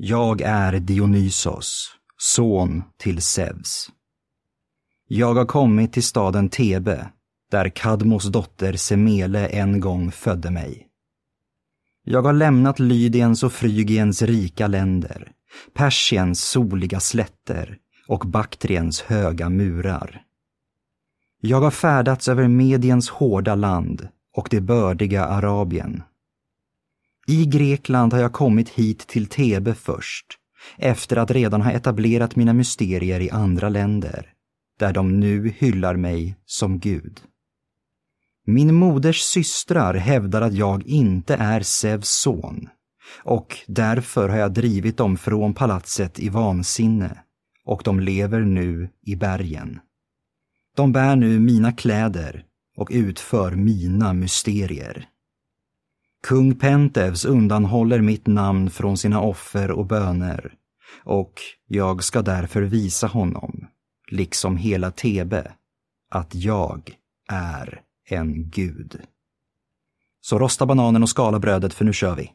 Jag är Dionysos, son till Zeus. Jag har kommit till staden Thebe där Kadmos dotter Semele en gång födde mig. Jag har lämnat Lydiens och Frygiens rika länder, Persiens soliga slätter och Baktriens höga murar. Jag har färdats över Mediens hårda land och det bördiga Arabien. I Grekland har jag kommit hit till Thebe först, efter att redan ha etablerat mina mysterier i andra länder, där de nu hyllar mig som Gud. Min moders systrar hävdar att jag inte är Zeus son och därför har jag drivit dem från palatset i vansinne och de lever nu i bergen. De bär nu mina kläder och utför mina mysterier. Kung Pentevs undanhåller mitt namn från sina offer och böner och jag ska därför visa honom, liksom hela Tebe, att jag är en gud. Så rosta bananen och skala brödet för nu kör vi.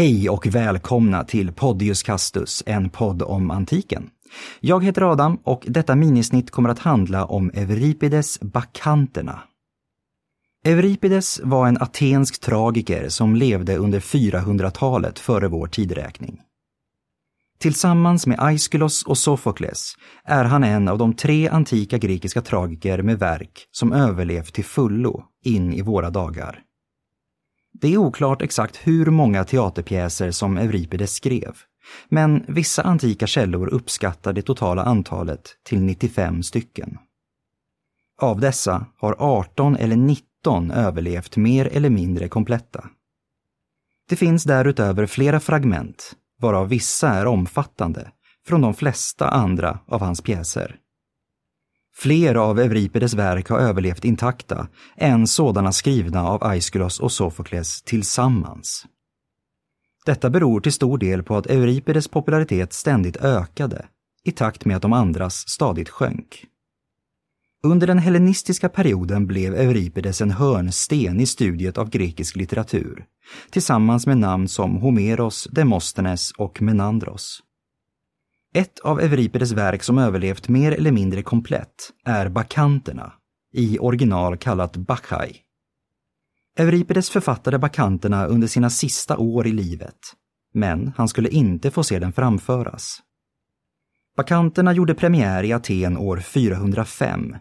Hej och välkomna till Podius Castus, en podd om antiken. Jag heter Adam och detta minisnitt kommer att handla om Euripides Bakanterna. Euripides var en atensk tragiker som levde under 400-talet före vår tideräkning. Tillsammans med Aeschylus och Sofokles är han en av de tre antika grekiska tragiker med verk som överlevt till fullo in i våra dagar. Det är oklart exakt hur många teaterpjäser som Euripides skrev, men vissa antika källor uppskattar det totala antalet till 95 stycken. Av dessa har 18 eller 19 överlevt mer eller mindre kompletta. Det finns därutöver flera fragment, varav vissa är omfattande, från de flesta andra av hans pjäser. Fler av Euripides verk har överlevt intakta än sådana skrivna av Aeschylus och Sofokles tillsammans. Detta beror till stor del på att Euripides popularitet ständigt ökade i takt med att de andras stadigt sjönk. Under den hellenistiska perioden blev Euripides en hörnsten i studiet av grekisk litteratur, tillsammans med namn som Homeros, Demosthenes och Menandros. Ett av Euripides verk som överlevt mer eller mindre komplett är Bakanterna, i original kallat Bacchai. Euripides författade Bakanterna under sina sista år i livet, men han skulle inte få se den framföras. Bakanterna gjorde premiär i Aten år 405,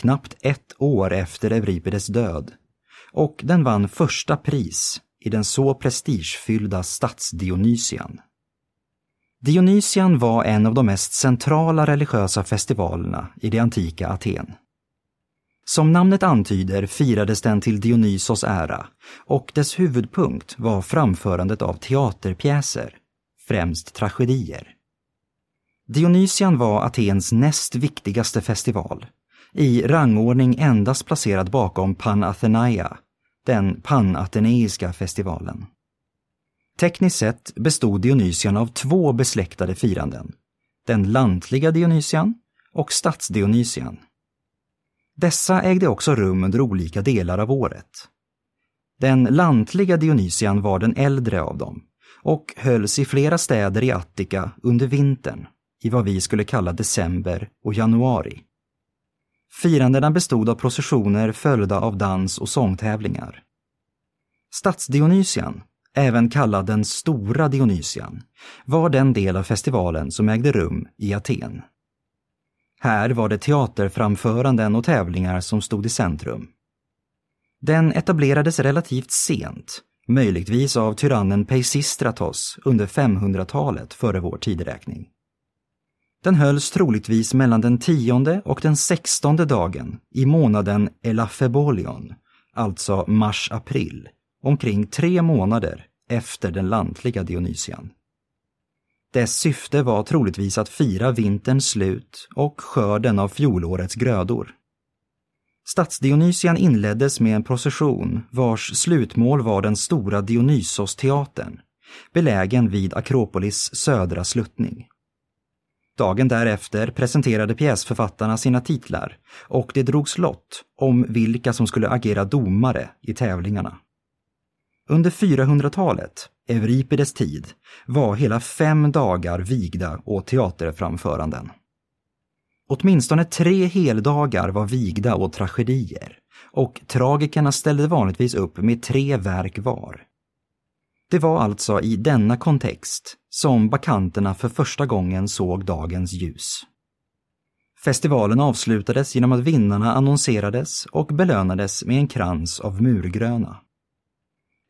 knappt ett år efter Euripides död, och den vann första pris i den så prestigefyllda stadsdionysian. Dionysian var en av de mest centrala religiösa festivalerna i det antika Aten. Som namnet antyder firades den till Dionysos ära och dess huvudpunkt var framförandet av teaterpjäser, främst tragedier. Dionysian var Atens näst viktigaste festival, i rangordning endast placerad bakom Panathenaia, den panateneiska festivalen. Tekniskt sett bestod Dionysian av två besläktade firanden. Den lantliga Dionysian och stadsdionysian. Dessa ägde också rum under olika delar av året. Den lantliga Dionysian var den äldre av dem och hölls i flera städer i Attika under vintern, i vad vi skulle kalla december och januari. Firandena bestod av processioner följda av dans och sångtävlingar. Stadsdionysian även kallad den stora Dionysian, var den del av festivalen som ägde rum i Aten. Här var det teaterframföranden och tävlingar som stod i centrum. Den etablerades relativt sent, möjligtvis av tyrannen Peisistratos under 500-talet före vår tideräkning. Den hölls troligtvis mellan den tionde och den sextonde dagen i månaden Elafebolion, alltså mars-april, omkring tre månader efter den lantliga Dionysian. Dess syfte var troligtvis att fira vinterns slut och skörden av fjolårets grödor. Stadsdionysian inleddes med en procession vars slutmål var den stora Dionysos-teatern, belägen vid Akropolis södra sluttning. Dagen därefter presenterade pjäsförfattarna sina titlar och det drogs lott om vilka som skulle agera domare i tävlingarna. Under 400-talet, Euripides tid, var hela fem dagar vigda åt teaterframföranden. Åtminstone tre heldagar var vigda åt tragedier och tragikerna ställde vanligtvis upp med tre verk var. Det var alltså i denna kontext som bakanterna för första gången såg dagens ljus. Festivalen avslutades genom att vinnarna annonserades och belönades med en krans av murgröna.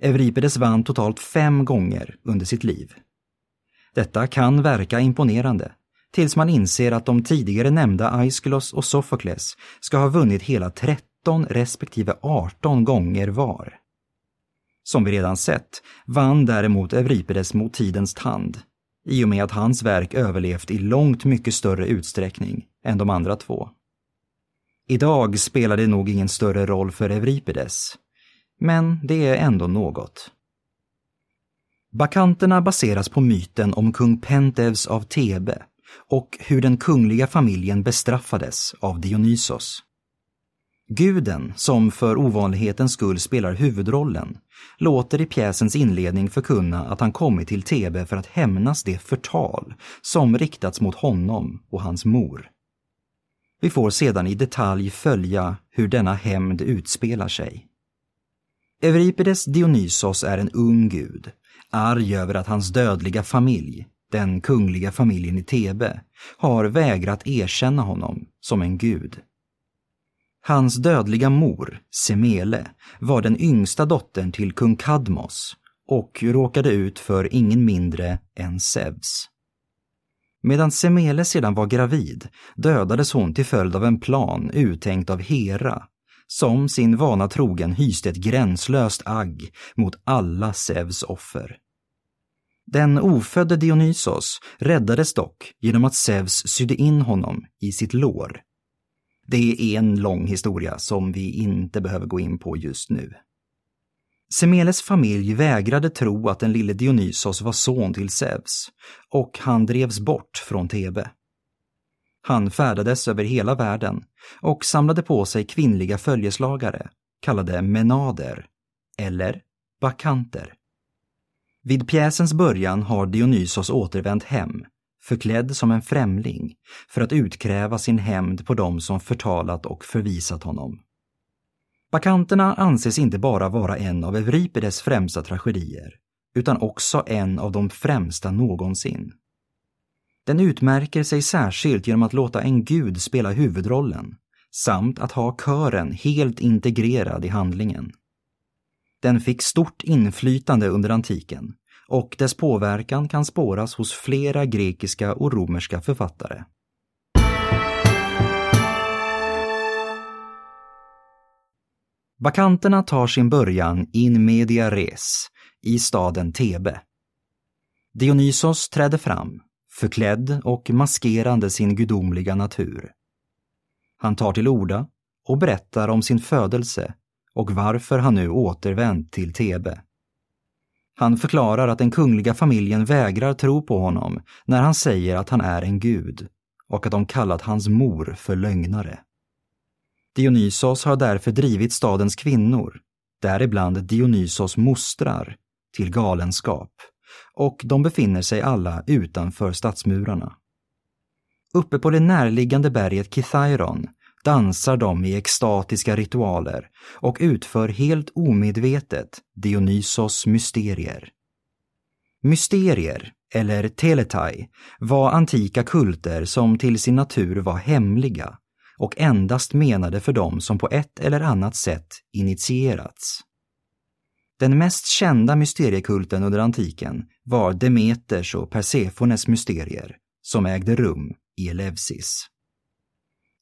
Euripides vann totalt fem gånger under sitt liv. Detta kan verka imponerande, tills man inser att de tidigare nämnda Aeschylus och Sofokles ska ha vunnit hela 13 respektive 18 gånger var. Som vi redan sett vann däremot Euripides mot tidens tand i och med att hans verk överlevt i långt mycket större utsträckning än de andra två. Idag spelar det nog ingen större roll för Euripides, men det är ändå något. Bakanterna baseras på myten om kung Pentevs av Thebe och hur den kungliga familjen bestraffades av Dionysos. Guden, som för ovanlighetens skull spelar huvudrollen, låter i pjäsens inledning förkunna att han kommit till Thebe för att hämnas det förtal som riktats mot honom och hans mor. Vi får sedan i detalj följa hur denna hämnd utspelar sig. Euripides Dionysos är en ung gud, arg över att hans dödliga familj, den kungliga familjen i Thebe, har vägrat erkänna honom som en gud. Hans dödliga mor, Semele, var den yngsta dottern till kung Kadmos och råkade ut för ingen mindre än Zeus. Medan Semele sedan var gravid dödades hon till följd av en plan uttänkt av Hera, som sin vana trogen hyste ett gränslöst agg mot alla Zeus offer. Den ofödde Dionysos räddades dock genom att Zeus sydde in honom i sitt lår det är en lång historia som vi inte behöver gå in på just nu. Semeles familj vägrade tro att den lille Dionysos var son till Zeus och han drevs bort från Thebe. Han färdades över hela världen och samlade på sig kvinnliga följeslagare, kallade menader, eller bakanter. Vid pjäsens början har Dionysos återvänt hem förklädd som en främling, för att utkräva sin hämnd på dem som förtalat och förvisat honom. Bakanterna anses inte bara vara en av Euripides främsta tragedier, utan också en av de främsta någonsin. Den utmärker sig särskilt genom att låta en gud spela huvudrollen, samt att ha kören helt integrerad i handlingen. Den fick stort inflytande under antiken och dess påverkan kan spåras hos flera grekiska och romerska författare. Bakanterna tar sin början in media res, i staden Thebe. Dionysos träder fram, förklädd och maskerande sin gudomliga natur. Han tar till orda och berättar om sin födelse och varför han nu återvänt till Thebe. Han förklarar att den kungliga familjen vägrar tro på honom när han säger att han är en gud och att de kallat hans mor för lögnare. Dionysos har därför drivit stadens kvinnor, däribland Dionysos mostrar, till galenskap och de befinner sig alla utanför stadsmurarna. Uppe på det närliggande berget Kithairon dansar de i extatiska ritualer och utför helt omedvetet Dionysos mysterier. Mysterier, eller teletai, var antika kulter som till sin natur var hemliga och endast menade för dem som på ett eller annat sätt initierats. Den mest kända mysteriekulten under antiken var Demeters och Persefones mysterier, som ägde rum i Eleusis.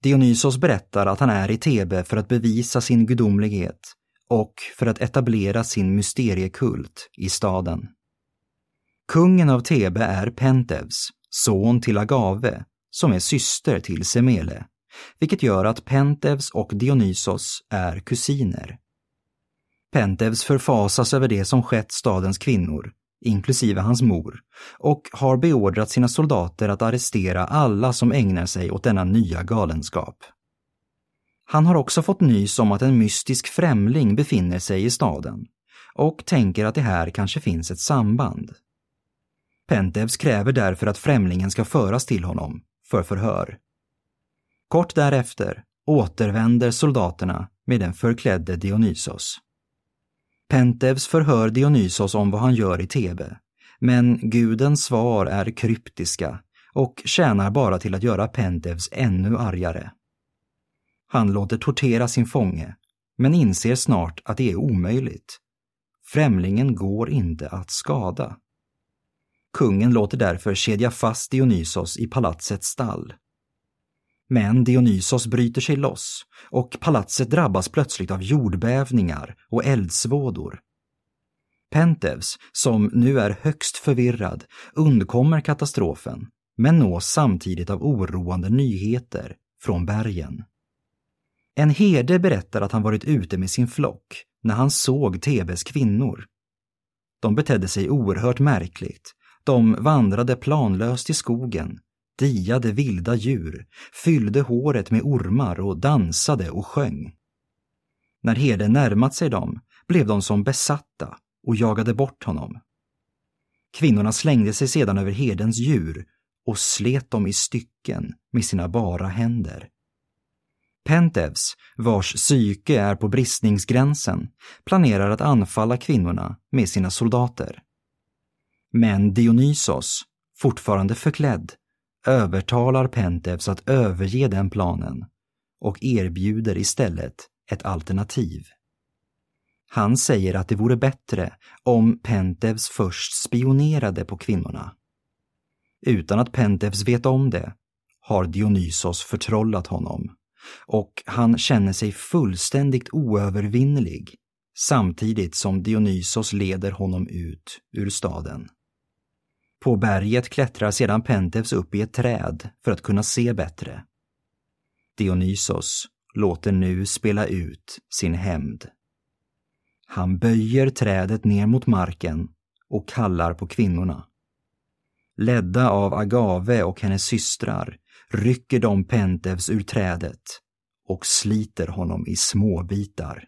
Dionysos berättar att han är i Thebe för att bevisa sin gudomlighet och för att etablera sin mysteriekult i staden. Kungen av Thebe är Pentevs, son till Agave, som är syster till Semele, vilket gör att Pentevs och Dionysos är kusiner. Pentevs förfasas över det som skett stadens kvinnor, inklusive hans mor, och har beordrat sina soldater att arrestera alla som ägnar sig åt denna nya galenskap. Han har också fått nys om att en mystisk främling befinner sig i staden och tänker att det här kanske finns ett samband. Pentevs kräver därför att främlingen ska föras till honom för förhör. Kort därefter återvänder soldaterna med den förklädde Dionysos. Pentevs förhör Dionysos om vad han gör i Tebe, men gudens svar är kryptiska och tjänar bara till att göra Pentevs ännu argare. Han låter tortera sin fånge, men inser snart att det är omöjligt. Främlingen går inte att skada. Kungen låter därför kedja fast Dionysos i palatsets stall. Men Dionysos bryter sig loss och palatset drabbas plötsligt av jordbävningar och eldsvådor. Pentevs, som nu är högst förvirrad, undkommer katastrofen men nås samtidigt av oroande nyheter från bergen. En herde berättar att han varit ute med sin flock när han såg Tebes kvinnor. De betedde sig oerhört märkligt. De vandrade planlöst i skogen, diade vilda djur, fyllde håret med ormar och dansade och sjöng. När herden närmat sig dem blev de som besatta och jagade bort honom. Kvinnorna slängde sig sedan över herdens djur och slet dem i stycken med sina bara händer. Pentevs, vars psyke är på bristningsgränsen, planerar att anfalla kvinnorna med sina soldater. Men Dionysos, fortfarande förklädd, övertalar Pentevs att överge den planen och erbjuder istället ett alternativ. Han säger att det vore bättre om Pentevs först spionerade på kvinnorna. Utan att Pentevs vet om det har Dionysos förtrollat honom och han känner sig fullständigt oövervinnelig samtidigt som Dionysos leder honom ut ur staden. På berget klättrar sedan Pentevs upp i ett träd för att kunna se bättre. Dionysos låter nu spela ut sin hämnd. Han böjer trädet ner mot marken och kallar på kvinnorna. Ledda av Agave och hennes systrar rycker de Pentevs ur trädet och sliter honom i små bitar.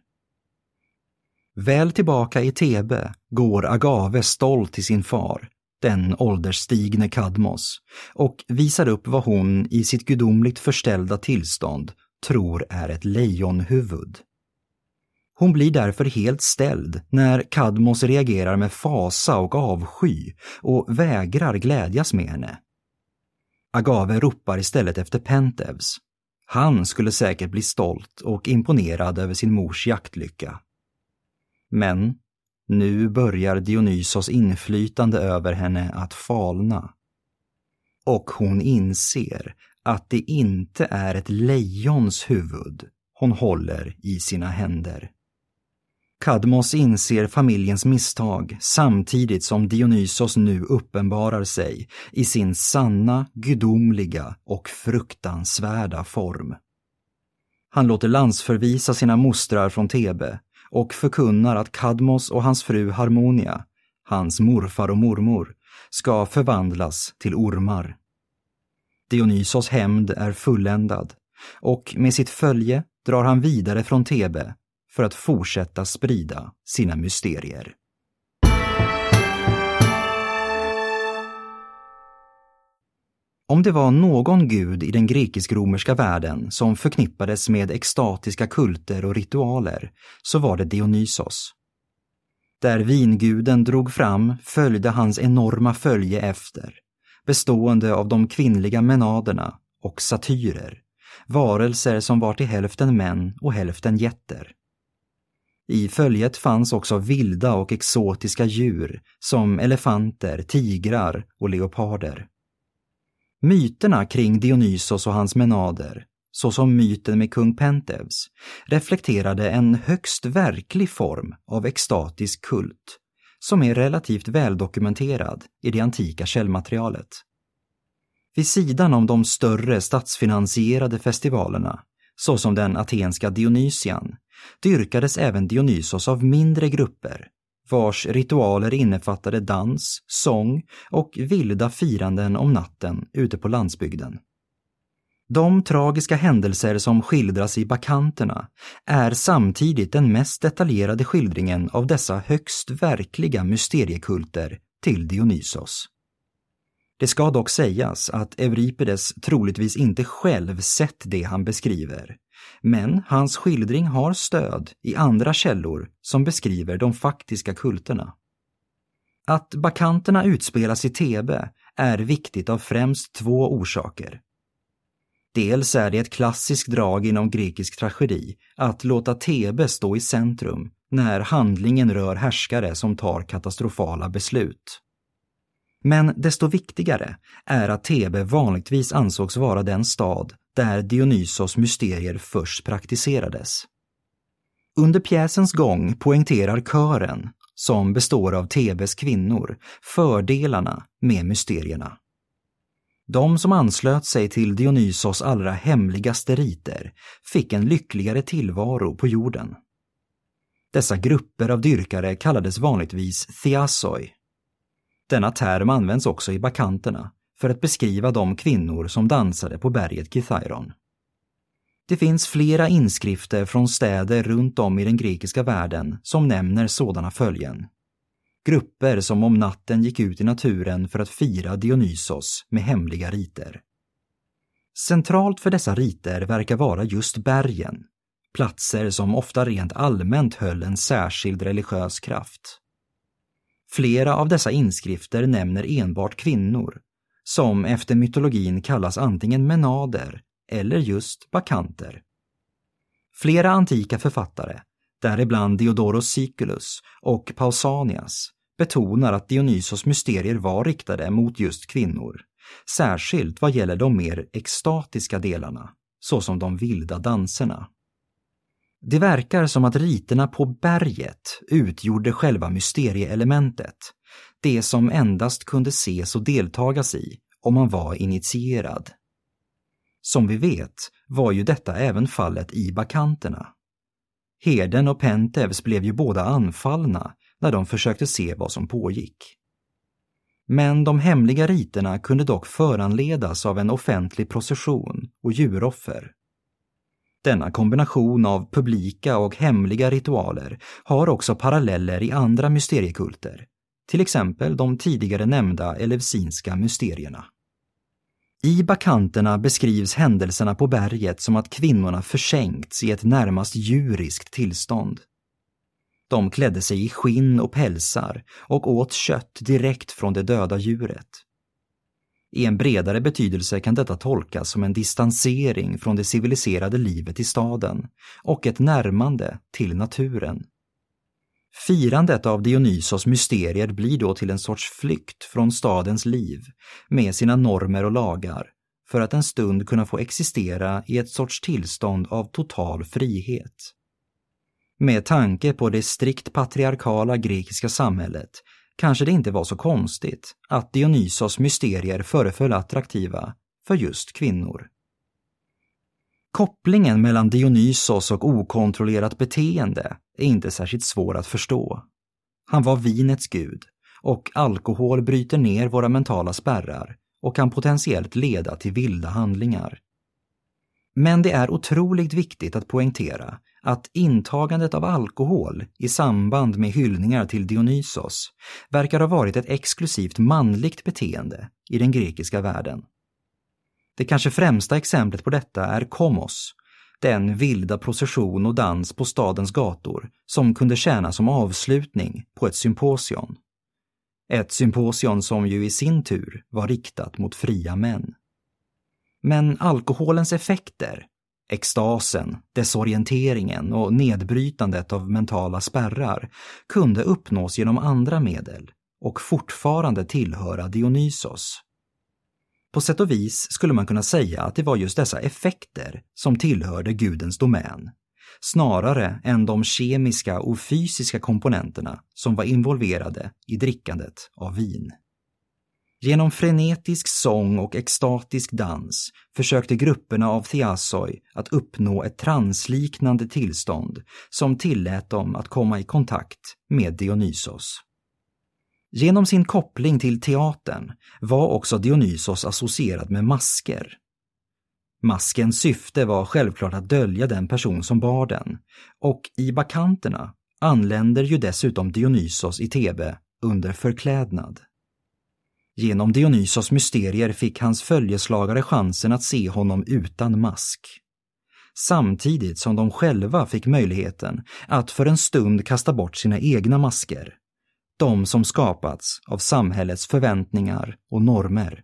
Väl tillbaka i Tebe går Agave stolt till sin far, den ålderstigne Kadmos, och visar upp vad hon i sitt gudomligt förställda tillstånd tror är ett lejonhuvud. Hon blir därför helt ställd när Kadmos reagerar med fasa och avsky och vägrar glädjas med henne. Agave ropar istället efter Pentevs. Han skulle säkert bli stolt och imponerad över sin mors jaktlycka. Men nu börjar Dionysos inflytande över henne att falna. Och hon inser att det inte är ett lejons huvud hon håller i sina händer. Kadmos inser familjens misstag samtidigt som Dionysos nu uppenbarar sig i sin sanna, gudomliga och fruktansvärda form. Han låter landsförvisa sina mostrar från Tebe och förkunnar att Kadmos och hans fru Harmonia, hans morfar och mormor, ska förvandlas till ormar. Dionysos hämnd är fulländad och med sitt följe drar han vidare från Tebe för att fortsätta sprida sina mysterier. Om det var någon gud i den grekisk-romerska världen som förknippades med extatiska kulter och ritualer så var det Dionysos. Där vinguden drog fram följde hans enorma följe efter, bestående av de kvinnliga menaderna och satyrer, varelser som var till hälften män och hälften jätter. I följet fanns också vilda och exotiska djur som elefanter, tigrar och leoparder. Myterna kring Dionysos och hans menader, såsom myten med kung Pentevs, reflekterade en högst verklig form av extatisk kult, som är relativt väldokumenterad i det antika källmaterialet. Vid sidan om de större statsfinansierade festivalerna, såsom den atenska Dionysian, dyrkades även Dionysos av mindre grupper, vars ritualer innefattade dans, sång och vilda firanden om natten ute på landsbygden. De tragiska händelser som skildras i Bakanterna är samtidigt den mest detaljerade skildringen av dessa högst verkliga mysteriekulter till Dionysos. Det ska dock sägas att Euripides troligtvis inte själv sett det han beskriver, men hans skildring har stöd i andra källor som beskriver de faktiska kulterna. Att bakanterna utspelas i Thebe är viktigt av främst två orsaker. Dels är det ett klassiskt drag inom grekisk tragedi att låta Thebe stå i centrum när handlingen rör härskare som tar katastrofala beslut. Men desto viktigare är att Thebe vanligtvis ansågs vara den stad där Dionysos mysterier först praktiserades. Under pjäsens gång poängterar kören, som består av Thebes kvinnor, fördelarna med mysterierna. De som anslöt sig till Dionysos allra hemligaste riter fick en lyckligare tillvaro på jorden. Dessa grupper av dyrkare kallades vanligtvis theasoi. Denna term används också i bakanterna för att beskriva de kvinnor som dansade på berget Kithairon. Det finns flera inskrifter från städer runt om i den grekiska världen som nämner sådana följen. Grupper som om natten gick ut i naturen för att fira Dionysos med hemliga riter. Centralt för dessa riter verkar vara just bergen, platser som ofta rent allmänt höll en särskild religiös kraft. Flera av dessa inskrifter nämner enbart kvinnor, som efter mytologin kallas antingen menader eller just bakanter. Flera antika författare, däribland Diodorus Siculus och Pausanias, betonar att Dionysos mysterier var riktade mot just kvinnor, särskilt vad gäller de mer extatiska delarna, såsom de vilda danserna. Det verkar som att riterna på berget utgjorde själva mysterieelementet, det som endast kunde ses och deltagas i om man var initierad. Som vi vet var ju detta även fallet i bakanterna. Herden och Pentevs blev ju båda anfallna när de försökte se vad som pågick. Men de hemliga riterna kunde dock föranledas av en offentlig procession och djuroffer. Denna kombination av publika och hemliga ritualer har också paralleller i andra mysteriekulter, till exempel de tidigare nämnda elevsinska mysterierna. I bakanterna beskrivs händelserna på berget som att kvinnorna försänkts i ett närmast djuriskt tillstånd. De klädde sig i skinn och pälsar och åt kött direkt från det döda djuret. I en bredare betydelse kan detta tolkas som en distansering från det civiliserade livet i staden och ett närmande till naturen. Firandet av Dionysos mysterier blir då till en sorts flykt från stadens liv med sina normer och lagar för att en stund kunna få existera i ett sorts tillstånd av total frihet. Med tanke på det strikt patriarkala grekiska samhället kanske det inte var så konstigt att Dionysos mysterier föreföll attraktiva för just kvinnor. Kopplingen mellan Dionysos och okontrollerat beteende är inte särskilt svår att förstå. Han var vinets gud och alkohol bryter ner våra mentala spärrar och kan potentiellt leda till vilda handlingar. Men det är otroligt viktigt att poängtera att intagandet av alkohol i samband med hyllningar till Dionysos verkar ha varit ett exklusivt manligt beteende i den grekiska världen. Det kanske främsta exemplet på detta är Komos, den vilda procession och dans på stadens gator som kunde tjäna som avslutning på ett symposion. Ett symposion som ju i sin tur var riktat mot fria män. Men alkoholens effekter, extasen, desorienteringen och nedbrytandet av mentala spärrar kunde uppnås genom andra medel och fortfarande tillhöra Dionysos. På sätt och vis skulle man kunna säga att det var just dessa effekter som tillhörde gudens domän, snarare än de kemiska och fysiska komponenterna som var involverade i drickandet av vin. Genom frenetisk sång och extatisk dans försökte grupperna av Theasoi att uppnå ett transliknande tillstånd som tillät dem att komma i kontakt med Dionysos. Genom sin koppling till teatern var också Dionysos associerad med masker. Maskens syfte var självklart att dölja den person som bar den och i bakanterna anländer ju dessutom Dionysos i Tebe under förklädnad. Genom Dionysos mysterier fick hans följeslagare chansen att se honom utan mask. Samtidigt som de själva fick möjligheten att för en stund kasta bort sina egna masker. De som skapats av samhällets förväntningar och normer.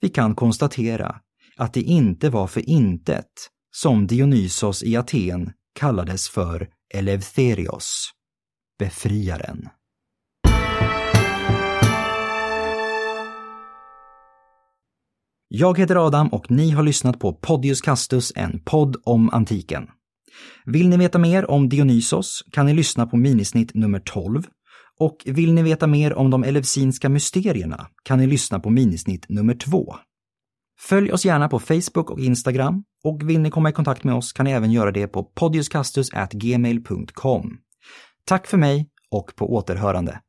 Vi kan konstatera att det inte var för intet som Dionysos i Aten kallades för Eleutherios, befriaren. Jag heter Adam och ni har lyssnat på Podius Castus, en podd om antiken. Vill ni veta mer om Dionysos kan ni lyssna på minisnitt nummer 12 och vill ni veta mer om de elevsinska mysterierna kan ni lyssna på minisnitt nummer 2. Följ oss gärna på Facebook och Instagram och vill ni komma i kontakt med oss kan ni även göra det på podiuscastus@gmail.com. Tack för mig och på återhörande.